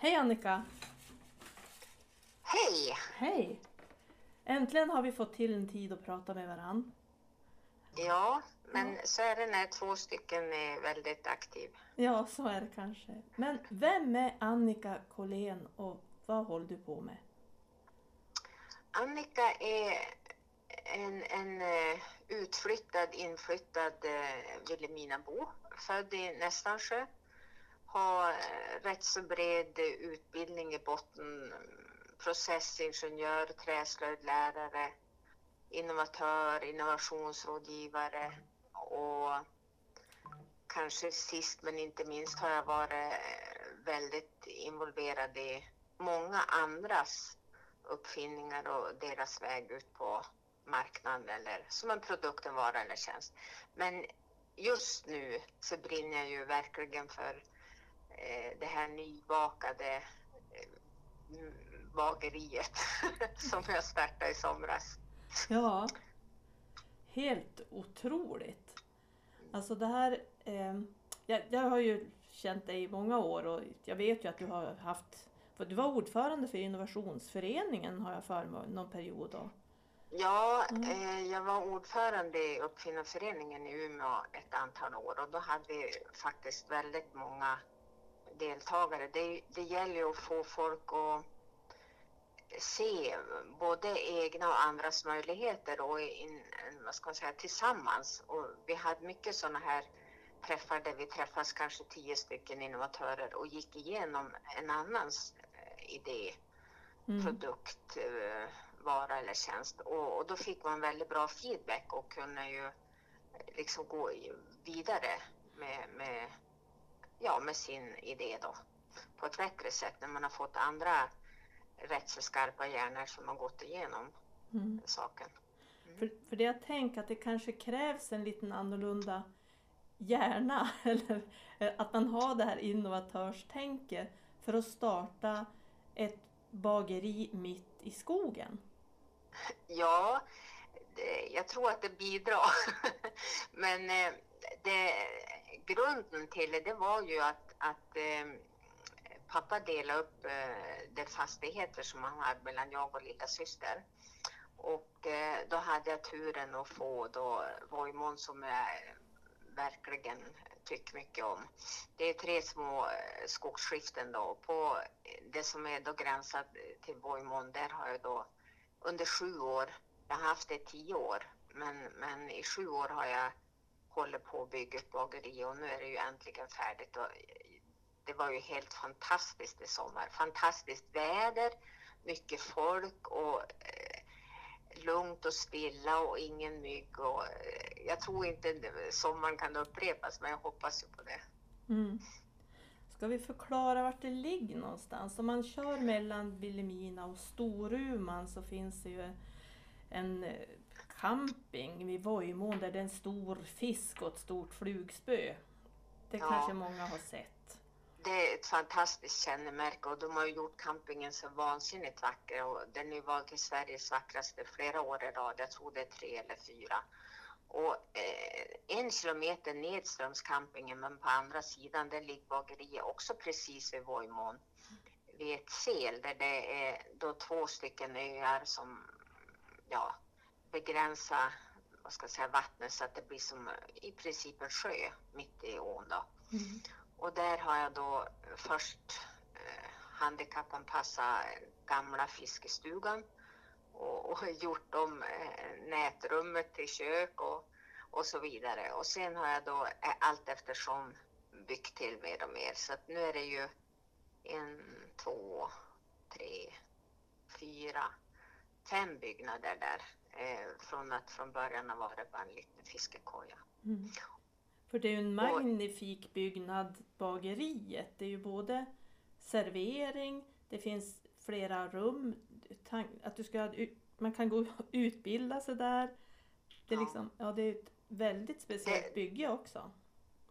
Hej Annika! Hej! Hej! Äntligen har vi fått till en tid att prata med varann. Ja, men så är det när två stycken är väldigt aktiva. Ja, så är det kanske. Men vem är Annika Collén och vad håller du på med? Annika är en, en eh, utflyttad, inflyttad eh, Vilhelminabo, född i Nästansjö ha eh, rätt så bred utbildning i botten, processingenjör, träslöjdlärare, innovatör, innovationsrådgivare och kanske sist men inte minst har jag varit eh, väldigt involverad i många andras uppfinningar och deras väg ut på marknaden eller som en produkt, en vara eller tjänst. Men just nu så brinner jag ju verkligen för det här nybakade eh, bageriet som jag startade i somras. Ja, helt otroligt. Alltså det här, eh, jag, jag har ju känt dig i många år och jag vet ju att du har haft, för du var ordförande för innovationsföreningen har jag för mig någon period då. Ja, eh, jag var ordförande i Uppfinnarföreningen i Umeå ett antal år och då hade vi faktiskt väldigt många deltagare. Det, det gäller ju att få folk att se både egna och andras möjligheter och in, vad ska man säga, tillsammans. Och vi hade mycket sådana här träffar där vi träffas kanske tio stycken innovatörer och gick igenom en annans eh, idé, Mm. produkt, eh, vara eller tjänst. Och, och då fick man väldigt bra feedback och kunde ju eh, liksom gå vidare med, med, ja, med sin idé då på ett bättre sätt när man har fått andra rätt så skarpa hjärnor som har gått igenom Mm. saken. För, för det jag tänker att det kanske krävs en liten annorlunda hjärna eller eh, att man har det här innovatörstänket för att starta ett bageri mitt i skogen. Ja, det, jag tror att det bidrar. Men eh, det, grunden till det, det var ju att, att eh, pappa delade upp eh, de fastigheter som han hade mellan jag och lilla syster. Och eh, då hade jag turen att få då Vojmån som jag eh, verkligen tycker mycket om. Det är tre små eh, skogsskiften då. På det som är då gränsat till Vojmån, där har jag då under sju år, jag har haft det i tio år, men, men i sju år har jag håller på att bygga ett bageri och nu är det ju äntligen färdigt. Och det var ju helt fantastiskt i sommar. Fantastiskt väder, mycket folk och eh, lugnt och stilla och ingen mygg. Och, eh, jag tror inte sommaren kan upprepas, men jag hoppas ju på det. Mm. Ska vi förklara vart det ligger någonstans? Om man kör mellan Vilhelmina och Storuman så finns det ju en eh, camping vid Vojmån där det är en stor fisk och ett stort flugspö. Det Ja. kanske många har sett. Det är ett fantastiskt kännemärke och de har ju gjort campingen så vansinnigt vacker och den är vald till Sveriges vackraste flera år i rad. Jag tror det är tre eller fyra. Och eh, en kilometer nedströms campingen men på andra sidan där ligger bageriet också precis vid Vojmån. Vid ett sel där det är då två stycken öar som ja, begränsar vad ska jag säga, vattnet så att det blir som i princip en sjö mitt i ån. Då. Mm. Och där har jag då först eh, handikappanpassat gamla fiskestugan och, och gjort om eh, nätrummet till kök och, och så vidare. Och sen har jag då eh, allt eftersom byggt till mer och mer. Så att nu är det ju en, två, tre, fyra, fem byggnader där. Eh, från att från början har varit bara en liten fiskekoja. Mm. För det är ju en magnifik byggnad, bageriet. Det är ju både servering, det finns flera rum, att du ska, man kan gå och utbilda sig där. Det är, Ja. liksom, ja, det är ett väldigt speciellt Det- bygge också.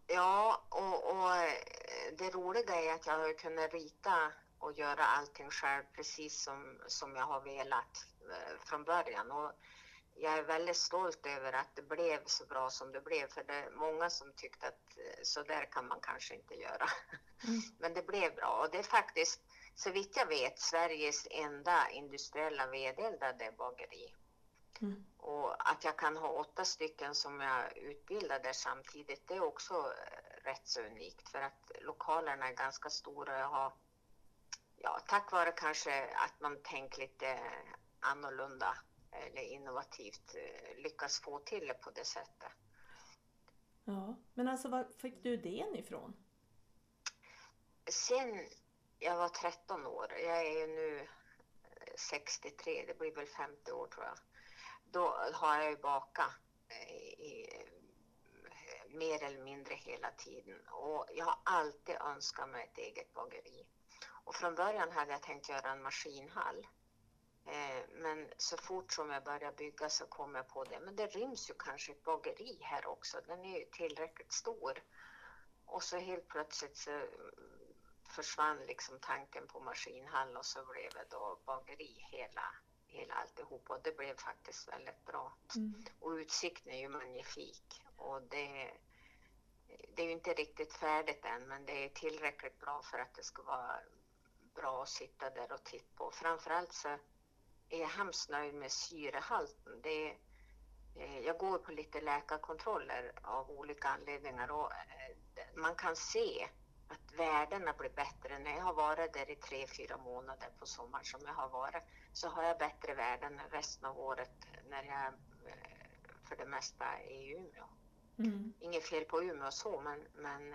Ja, och, och eh, det roliga är att jag har kunnat rita och göra allting själv precis som, som jag har velat eh, från början. Och jag är väldigt stolt över att det blev så bra som det blev, för det är många som tyckte att eh, så där kan man kanske inte göra. Mm. Men det blev bra och det är faktiskt så vitt jag vet Sveriges enda industriella vedeldade bageri. Mm. Och att jag kan ha åtta stycken som jag utbildar där samtidigt, det är också eh, rätt så unikt för att lokalerna är ganska stora. Jag har, ja, tack vare kanske att man tänkt lite annorlunda eller innovativt eh, lyckas få till det på det sättet. Ja, men alltså var fick du idén ifrån? Sen jag var 13 år, jag är ju nu eh, 63, det blir väl 50 år tror jag. Då har jag ju bakat eh, i, eh, mer eller mindre hela tiden och jag har alltid önskat mig ett eget bageri. Och från början hade jag tänkt göra en maskinhall. Eh, Men så fort som jag började bygga så kom jag på det, men det ryms ju kanske ett bageri här också, den är ju tillräckligt stor. Och så helt plötsligt så försvann liksom tanken på maskinhall och så blev det då bageri hela, hela alltihop och det blev faktiskt väldigt bra. Mm. Och utsikten är ju magnifik och det, det är ju inte riktigt färdigt än men det är tillräckligt bra för att det ska vara bra att sitta där och titta på. Framförallt så är jag hemskt nöjd med syrehalten. Det är, eh, jag går på lite läkarkontroller av olika anledningar och eh, man kan se att värdena blir bättre. När jag har varit där i tre, fyra månader på sommaren som jag har varit så har jag bättre värden resten av året när jag eh, för det mesta är i Umeå. Mm. Inget fel på Umeå så, men, men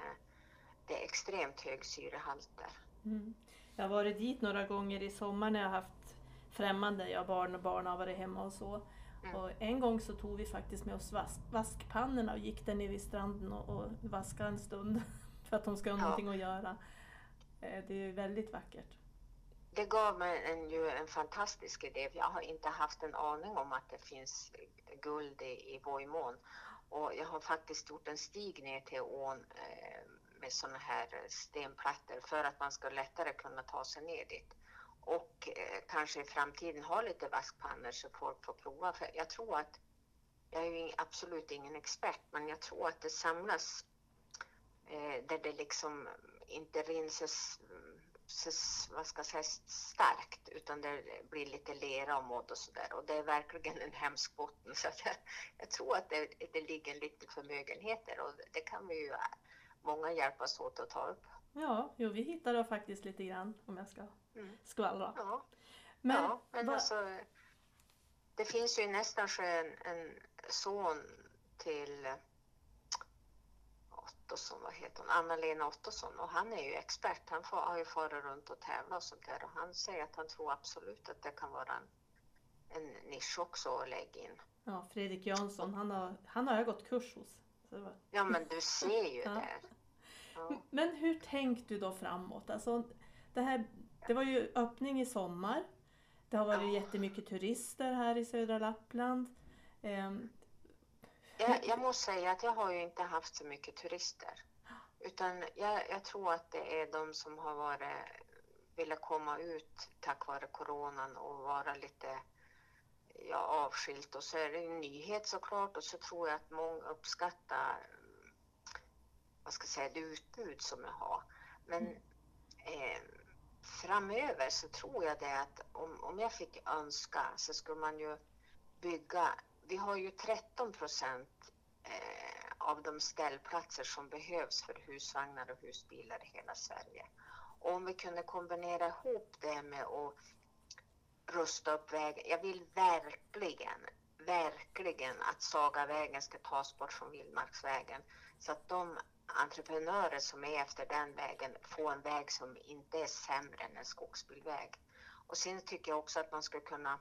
det är extremt hög syrehalt där. Mm. Jag har varit dit några gånger i sommar när jag har haft främmande, jag barn och barn har varit hemma och så. Mm. Och en gång så tog vi faktiskt med oss vask, vaskpannorna och gick där nere vid stranden och, och vaskade en stund för att de ska ha Ja. någonting att göra. Eh, Det är väldigt vackert. Det gav mig en, ju en fantastisk idé. Jag har inte haft en aning om att det finns guld i, i Vojmån. Och jag har faktiskt gjort en stig ner till ån eh, med sådana här stenplattor för att man ska lättare kunna ta sig ner dit. Och eh, kanske i framtiden ha lite vaskpannor så folk får prova. För jag tror att, jag är ju absolut ingen expert, men jag tror att det samlas eh, där det liksom inte rinses så, vad ska jag säga, starkt utan det blir lite lera och modd och sådär och det är verkligen en hemsk botten så att jag, jag tror att det, det ligger lite förmögenheter och det kan vi ju eh, många hjälpas åt att ta upp. Ja, jo, vi hittade faktiskt lite grann om jag ska Mm. skvallra. Ja, Men, ja, men vad- alltså det finns ju i Nästansjö en, en son till Ottosson, vad heter hon, Anna-Lena Ottosson och han är ju expert. Han får, har ju farit runt och tävlat och sånt där och han säger att han tror absolut att det kan vara en, en nisch också att lägga in. ja, Fredrik Jansson, han har, han har jag gått kurs hos. Det var... Ja men du ser ju Ja. där. Ja. Men hur tänkte du då framåt? Alltså, det, här, det var ju öppning i sommar. Det har varit Ja. jättemycket turister här i södra Lappland. Ehm, Jag, jag måste säga att jag har ju inte haft så mycket turister. Utan jag, jag tror att det är de som har varit, velat komma ut tack vare coronan och vara lite ja, avskilt. Och så är det en nyhet såklart och så tror jag att många uppskattar vad ska jag säga, det utbud som jag har. Men eh, framöver så tror jag det att om, om jag fick önska så skulle man ju bygga vi har ju 13 procent eh, av de ställplatser som behövs för husvagnar och husbilar i hela Sverige. Och om vi kunde kombinera ihop det med att rusta upp vägen. Jag vill verkligen, verkligen att Sagavägen ska tas bort från Vildmarksvägen så att de entreprenörer som är efter den vägen få en väg som inte är sämre än en skogsbilväg. Och sen tycker jag också att man ska kunna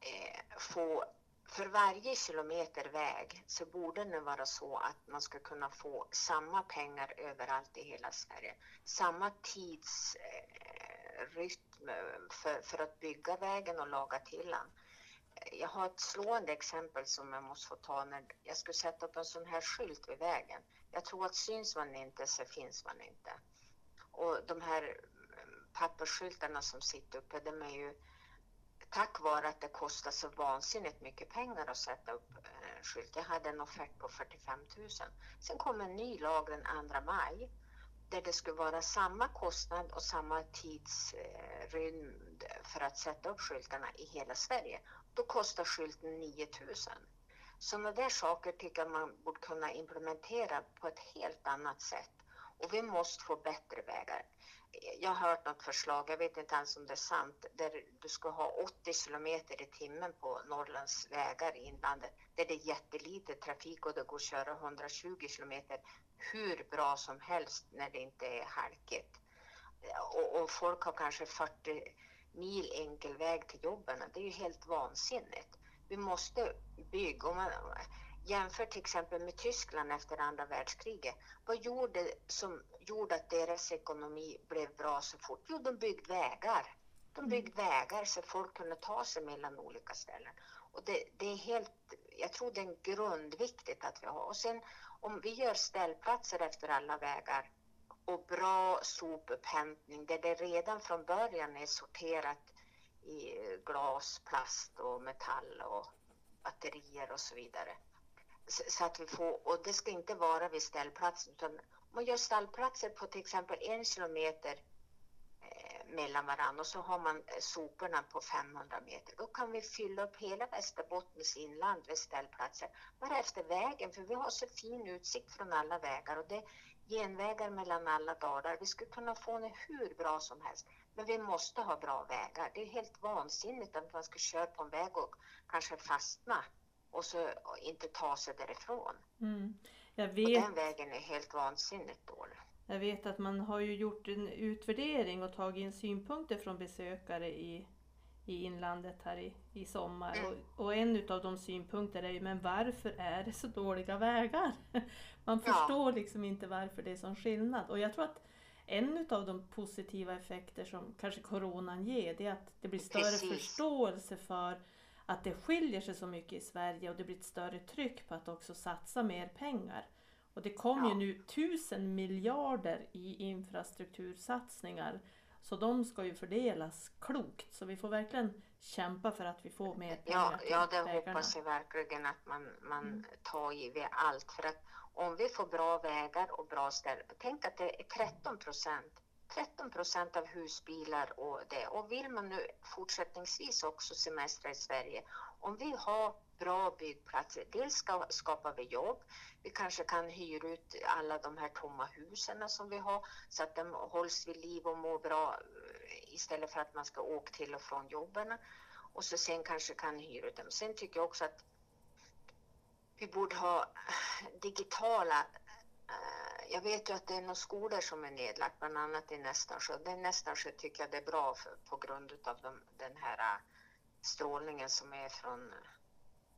eh, få för varje kilometer väg så borde det vara så att man ska kunna få samma pengar överallt i hela Sverige. Samma tidsrytm eh, eh, för, för att bygga vägen och laga till den. Jag har ett slående exempel som jag måste få ta när jag skulle sätta upp en sån här skylt vid vägen. Jag tror att syns man inte så finns man inte. Och de här mm, pappersskyltarna som sitter uppe, de är ju tack vare att det kostar så vansinnigt mycket pengar att sätta upp en skylt. Jag hade en offert på 45 000. Sen kom en ny lag den 2 maj där det skulle vara samma kostnad och samma tidsrymd för att sätta upp skyltarna i hela Sverige. Då kostar skylten 9000. Sådana där saker tycker jag man borde kunna implementera på ett helt annat sätt. Och vi måste få bättre vägar. Jag har hört något förslag, jag vet inte ens om det är sant, där du ska ha 80 kilometer i timmen på Norrlands vägar i inlandet, där det är jättelite trafik och det går att köra 120 kilometer hur bra som helst när det inte är halkigt. Och, och folk har kanske 40 mil enkel väg till jobben. Det är ju helt vansinnigt. Vi måste bygga. Om man jämför till exempel med Tyskland efter andra världskriget. Vad gjorde som gjorde att deras ekonomi blev bra så fort? Jo, de byggde vägar. De byggde mm. vägar så folk kunde ta sig mellan olika ställen. Och det, det, är helt, jag tror det är grundviktigt att vi har. Och sen om vi gör ställplatser efter alla vägar och bra sopupphämtning där det redan från början är sorterat i glas, plast och metall och batterier och så vidare. Så att vi får, och det ska inte vara vid ställplatsen utan man gör stallplatser på till exempel en kilometer mellan varandra och så har man soporna på 500 meter. Då kan vi fylla upp hela Västerbottens inland med ställplatser bara efter vägen för vi har så fin utsikt från alla vägar och det är genvägar mellan alla dalar. Vi skulle kunna få det hur bra som helst. Men vi måste ha bra vägar. Det är helt vansinnigt att man ska köra på en väg och kanske fastna och så inte ta sig därifrån. Mm. Jag vet. Och den vägen är helt vansinnigt dålig. Jag vet att man har ju gjort en utvärdering och tagit in synpunkter från besökare i, i inlandet här i, i sommar. Mm. Och, och en av de synpunkterna är ju, men varför är det så dåliga vägar? Man förstår ja. liksom inte varför det är sån skillnad. Och jag tror att en av de positiva effekter som kanske coronan ger, det är att det blir större Precis. förståelse för att det skiljer sig så mycket i Sverige och det blir ett större tryck på att också satsa mer pengar. Och det kommer ja. ju nu tusen miljarder i infrastruktursatsningar. Så de ska ju fördelas klokt. Så vi får verkligen kämpa för att vi får mer pengar Ja, ja det vägarna. hoppas jag verkligen att man, man mm. tar i vid allt. För att om vi får bra vägar och bra ställen. Tänk att det är 13 procent 13 procent av husbilar och det. Och vill man nu fortsättningsvis också semestra i Sverige, om vi har bra byggplatser, dels ska, skapar vi jobb, vi kanske kan hyra ut alla de här tomma husen som vi har så att de hålls vid liv och mår bra eh, istället för att man ska åka till och från jobben. Och så sen kanske kan hyra ut dem. Sen tycker jag också att vi borde ha eh, digitala eh, jag vet ju att det är några skolor som är nedlagt, bland annat i Nästansjö. Den Nästansjö tycker jag det är bra för, på grund av de, den här äh, strålningen som är från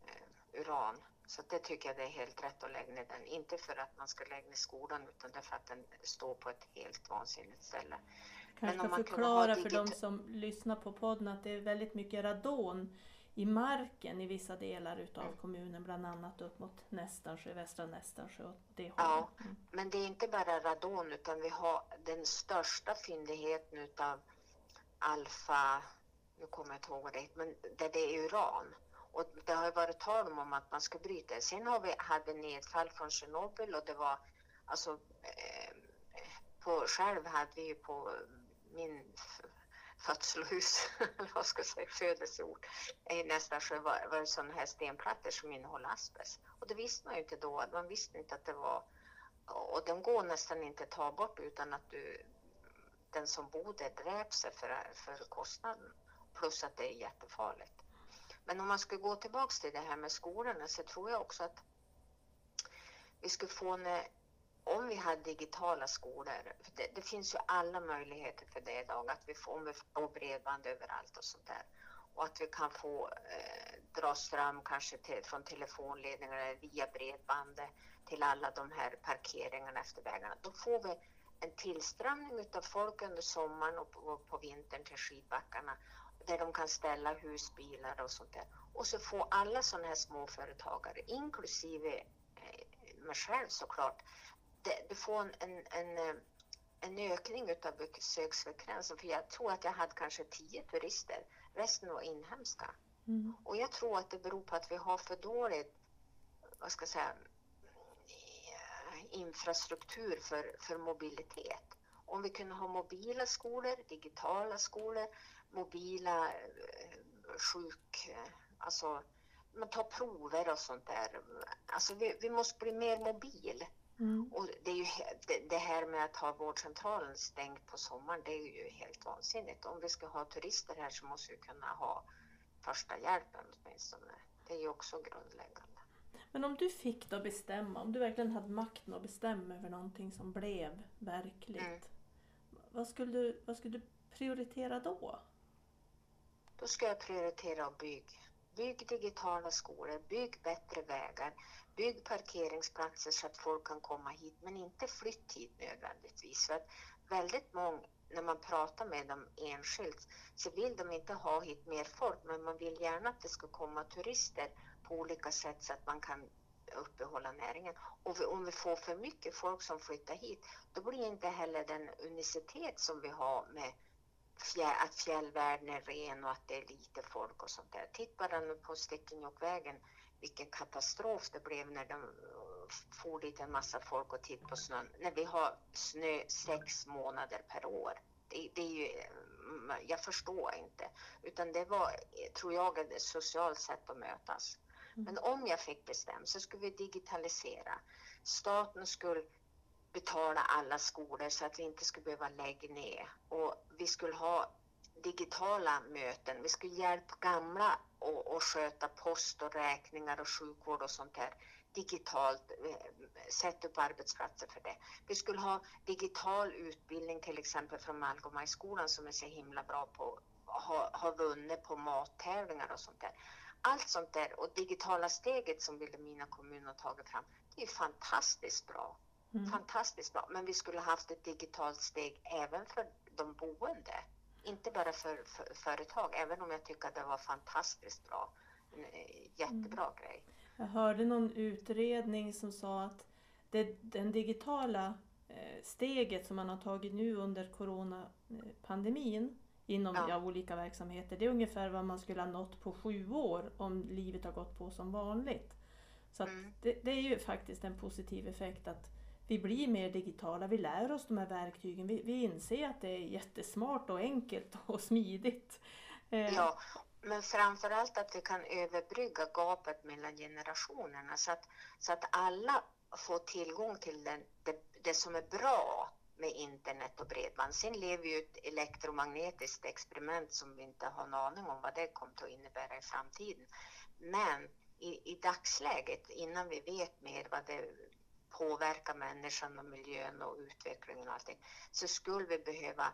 eh, uran. Så det tycker jag det är helt rätt att lägga ner den. Inte för att man ska lägga ner skolan utan därför att den står på ett helt vansinnigt ställe. Kanske ska förklara för de som lyssnar på podden att det är väldigt mycket radon i marken i vissa delar utav mm. kommunen, bland annat upp mot Nästansjö, västra Nästansjö och det Ja, mm. men det är inte bara radon utan vi har den största fyndigheten utav alfa, nu kommer jag inte ihåg det, men där det är uran. Och det har varit tal om att man ska bryta det. Sen har vi, hade nedfall från Tjernobyl och det var alltså eh, på, själv hade vi ju på min födselhus, eller vad ska jag säga, födelseort, i Nästansjö var, var det sådana här stenplattor som innehåller asbest. Och det visste man ju inte då, man visste inte att det var, och den går nästan inte att ta bort utan att du, den som bor där dräps sig för, för kostnaden, plus att det är jättefarligt. Men om man skulle gå tillbaks till det här med skolorna så tror jag också att vi skulle få en om vi hade digitala skolor, det, det, finns ju alla möjligheter för det idag, att vi får, om vi får bredband överallt och sånt där. Och att vi kan få eh, dra ström kanske till, från telefonledningar via bredband till alla de här parkeringarna efter vägarna. Då får vi en tillströmning av folk under sommaren och på, på vintern till skidbackarna där de kan ställa husbilar och sånt där. Och så får alla sådana här småföretagare, inklusive eh, mig själv såklart, det, du får en, en, eh, en ökning av besöksfrekvensen. För jag tror att jag hade kanske tio turister, resten var inhemska. Mm. Och jag tror att det beror på att vi har för dåligt, vad ska jag säga, infrastruktur för, för mobilitet. Om vi kunde ha mobila skolor, digitala skolor, mobila eh, sjuk... Eh, alltså, man tar prover och sånt där. Alltså vi, vi måste bli mer mobil. Mm. Och det, är ju, det, det, här med att ha vårdcentralen stängd på sommaren, det är ju helt vansinnigt. Om vi ska ha turister här så måste vi kunna ha första hjälpen åtminstone. Det är ju också grundläggande. Men om du fick då bestämma, om du verkligen hade makten att bestämma över någonting som blev verkligt. Mm. Vad, skulle du, vad skulle du prioritera då? Då ska jag prioritera att bygga. Bygg digitala skolor, bygg bättre vägar, bygg parkeringsplatser så att folk kan komma hit, men inte flytt hit nödvändigtvis. För att väldigt många, när man pratar med dem enskilt, så vill de inte ha hit mer folk, men man vill gärna att det ska komma turister på olika sätt så att man kan uppehålla näringen. Och om vi får för mycket folk som flyttar hit, då blir inte heller den unicitet som vi har med att fjällvärlden är ren och att det är lite folk och sånt där. Titta bara nu på Stekenjokkvägen, vilken katastrof det blev när de for dit en massa folk och tittade på snön. När vi har snö sex månader per år. Det, det, är ju, jag förstår inte. Utan det var, tror jag, ett socialt sätt att mötas. Mm. Men om jag fick bestämma så skulle vi digitalisera. Staten skulle betala alla skolor så att vi inte skulle behöva lägga ner. Och vi skulle ha digitala möten. Vi skulle hjälpa gamla att sköta post och räkningar och sjukvård och sånt där digitalt, eh, sätta upp arbetsplatser för det. Vi skulle ha digital utbildning till exempel från Malgomajskolan som är så himla bra på har ha vunnit på mattävlingar och sånt där. Allt sånt där och digitala steget som Vilhelmina kommun har tagit fram, det är fantastiskt bra. Mm. Fantastiskt bra. Men vi skulle haft ett digitalt steg även för de boende. Inte bara för, för företag, även om jag tycker att det var fantastiskt bra. En eh, jättebra mm. grej. Jag hörde någon utredning som sa att det, den digitala eh, steget som man har tagit nu under coronapandemin inom ja. Ja, olika verksamheter, det är ungefär vad man skulle ha nått på sju år om livet har gått på som vanligt. Så mm. det, det, är ju faktiskt en positiv effekt att vi blir mer digitala, vi lär oss de här verktygen, vi, vi inser att det är jättesmart och enkelt och smidigt. Eh, ja, men framförallt att vi kan överbrygga gapet mellan generationerna så att, så att alla får tillgång till den, det, det som är bra med internet och bredband. Sen lever vi ju ett elektromagnetiskt experiment som vi inte har en aning om vad det kommer att innebära i framtiden. Men i, i dagsläget, innan vi vet mer vad det påverkar människan och miljön och utvecklingen och allting, så skulle vi behöva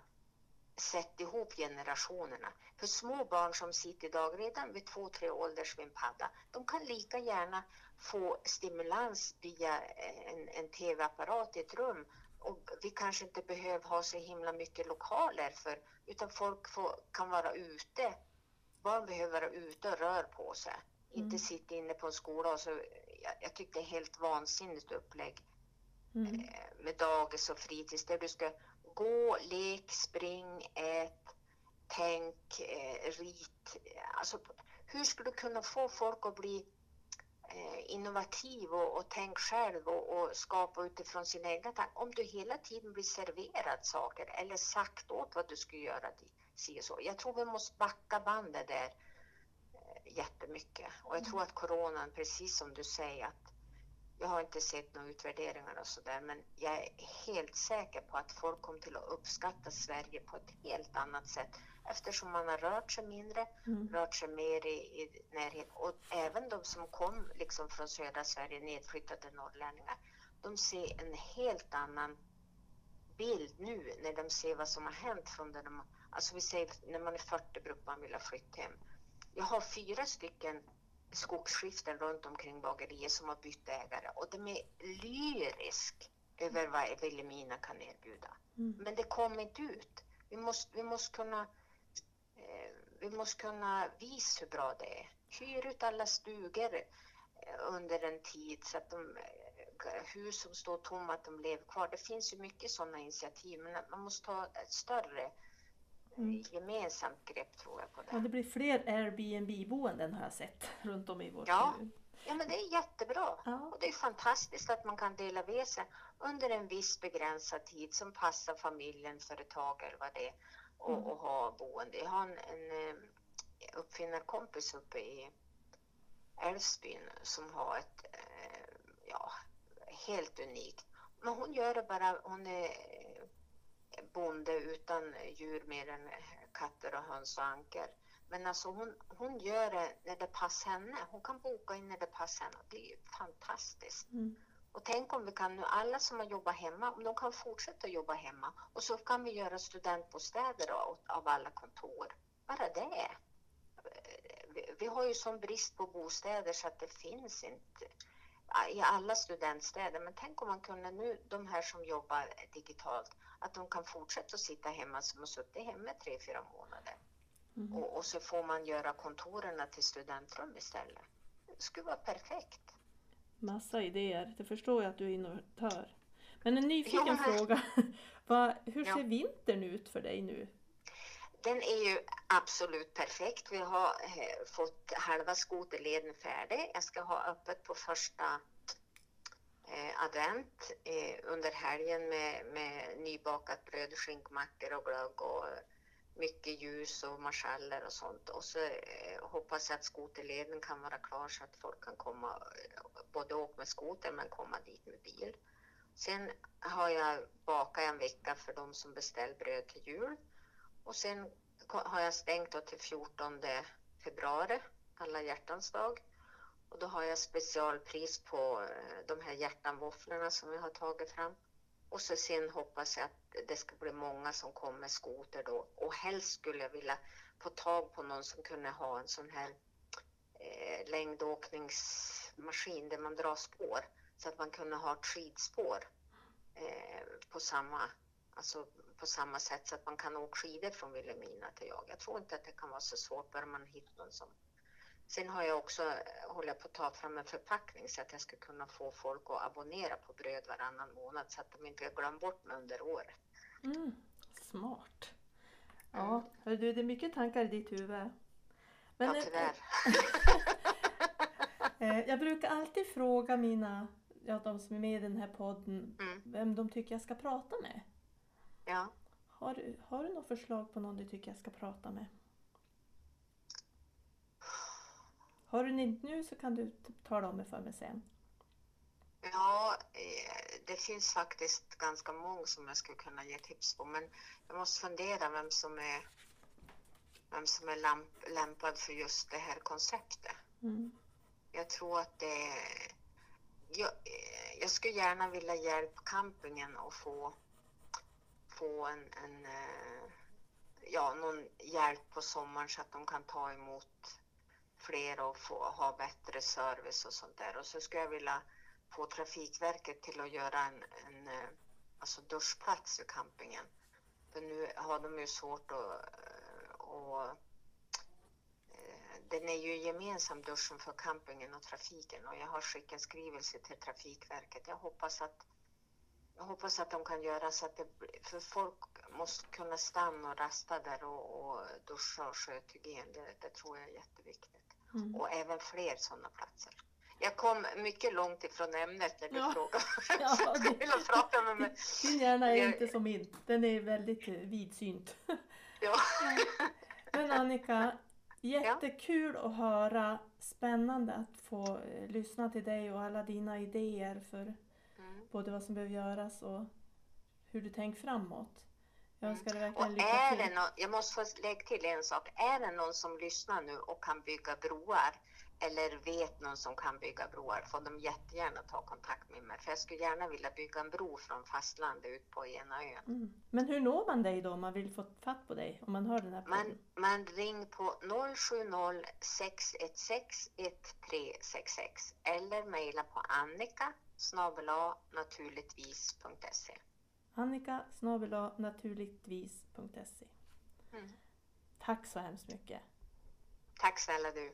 sätta ihop generationerna. För små barn som sitter idag redan vid två, tre ålders vid en padda, de kan lika gärna få stimulans via en, en tv-apparat i ett rum och vi kanske inte behöver ha så himla mycket lokaler för, utan folk får, kan vara ute. Barn behöver vara ute och röra på sig. Mm. Inte sitta inne på en skola och så, jag, jag tycker det är helt vansinnigt upplägg mm. eh, med dagis och fritids där du ska gå, lek, spring, ät, tänk, eh, rit. Alltså, hur ska du kunna få folk att bli eh, innovativ och, och tänk själv och, och, skapa utifrån sina egna tankar. Om du hela tiden blir serverad saker eller sagt åt vad du ska göra, si så. Jag tror vi måste backa bandet där jättemycket. Och jag tror mm. att coronan, precis som du säger, att jag har inte sett några utvärderingar och sådär, men jag är helt säker på att folk kommer till att uppskatta Sverige på ett helt annat sätt eftersom man har rört sig mindre, mm. rört sig mer i, i närhet. Och även de som kom liksom från södra Sverige, nedflyttade norrlänningar, de ser en helt annan bild nu när de ser vad som har hänt från när de, alltså vi säger när man är 40 brukar man vilja flytta hem. Jag har fyra stycken skogsskiften runt omkring bageriet som har bytt ägare och de är lyrisk över vad Vilhelmina kan erbjuda. Mm. Men det kommer inte ut. Vi måste, vi måste kunna eh, vi måste kunna visa hur bra det är. Hyr ut alla stugor eh, under en tid så att de eh, hus som står tomma, att de lever kvar. Det finns ju mycket sådana initiativ, men man måste ta ett större mm. gemensamt grepp tror jag på det. Ja, det blir fler Airbnb-boenden har jag sett runt om i vår ja. kommun. Ja, men det är jättebra. Ja. Och det är fantastiskt att man kan dela med sig under en viss begränsad tid som passar familjen, företag eller vad det är och, Mm. och ha boende. Jag har en, en eh, uppfinnarkompis uppe i Älvsbyn som har ett, eh, ja, helt unikt. Men hon gör det bara, hon är bonde utan djur mer än eh, katter och höns och ankor. Men alltså hon, hon gör det när det passar henne. Hon kan boka in när det passar henne. Det är ju fantastiskt. Mm. Och tänk om vi kan nu, alla som har jobbat hemma, om de kan fortsätta jobba hemma och så kan vi göra studentbostäder då, av alla kontor. Bara det. Vi, vi har ju sån brist på bostäder så att det finns inte i alla studentstäder. Men tänk om man kunde nu, de här som jobbar digitalt, att de kan fortsätta att sitta hemma som har suttit hemma tre, fyra månader. Mm. Och, och så får man göra kontoren till studentrum istället. Det skulle vara perfekt. Massa idéer, det förstår jag att du är innovatör. Men en nyfiken Ja, men- fråga. Hur Ja. ser vintern ut för dig nu? Den är ju absolut perfekt. Vi har eh, fått halva skoterleden färdig. Jag ska ha öppet på första eh, advent eh, under helgen med, med nybakat bröd, skinkmackor och glögg och eh, mycket ljus och marschaller och sånt. Och så eh, hoppas jag att skoterleden kan vara klar så att folk kan komma, eh, både åka med skoter men komma dit med bil. Sen har jag bakat en vecka för de som beställer bröd till jul. Och sen har jag stängt då till 14 februari, alla hjärtans dag. Och då har jag specialpris på eh, de här hjärtanvåfflorna som jag har tagit fram. Och så sen hoppas jag att det ska bli många som kommer med skoter då. Och helst skulle jag vilja få tag på någon som kunde ha en sån här eh, längdåkningsmaskin där man drar spår. Så att man kunde ha ett skidspår eh, på samma alltså på samma sätt så att man kan åka skidor från Vilhelmina till jag. Jag tror inte att det kan vara så svårt bara man hittar någon som... Sen har jag också, eh, håller på att ta fram en förpackning så att jag ska kunna få folk att abonnera på bröd varannan månad så att de inte glömmer bort mig under året. Mm. Smart. Mm. Ja, hör du, det är mycket tankar i ditt huvud. Men, ja, eh, tyvärr. eh, jag brukar alltid fråga mina, ja, de som är med i den här podden, Mm. vem de tycker jag ska prata med. Ja. Har, har du något förslag på någon du tycker jag ska prata med? Har du inte nu så kan du t- tala om det för mig sen. Ja, eh, det finns faktiskt ganska många som jag skulle kunna ge tips på, men jag måste fundera vem som är, vem som är lamp, lämpad för just det här konceptet. Mm. Jag tror att det... Jag, eh, jag skulle gärna vilja hjälpa campingen att få, få en, en, eh, ja, någon hjälp på sommaren så att de kan ta emot fler och få ha bättre service och sånt där. Och så skulle jag vilja få Trafikverket till att göra en, en eh, alltså duschplats i campingen. För nu har de ju svårt att, eh, och eh, den är ju gemensam duschen för campingen och trafiken och jag har skickat en skrivelse till Trafikverket. Jag hoppas att jag hoppas att de kan göra så att det blir- för folk måste kunna stanna och rasta där och, och duscha och sköta hygien. Det, det tror jag är jätteviktigt. Mm. Och även fler sådana platser. Jag kom mycket långt ifrån ämnet när du Ja. frågade Ja, vilja prata med mig. Din hjärna är inte som min. Den är väldigt eh, vidsynt. Ja. Men Annika, jättekul att höra. Spännande att få eh, lyssna till dig och alla dina idéer för Mm. både vad som behöver göras och hur du tänker framåt. Jag Mm. önskar dig Och verkligen lycka är till. det någon, jag måste få lägga till en sak. Är det någon som lyssnar nu och kan bygga broar eller vet någon som kan bygga broar får de jättegärna ta kontakt med mig. För jag skulle gärna vilja bygga en bro från fastlandet ut på ena ön. Mm. Men hur når man dig då om man vill få fatt på dig? Om man hör den här podden? Men, men ring på 070 616 1366 eller mejla på annika snabel-a naturligtvis.se. Annika naturligtvis.se Mm. Tack så hemskt mycket. Tack snälla du.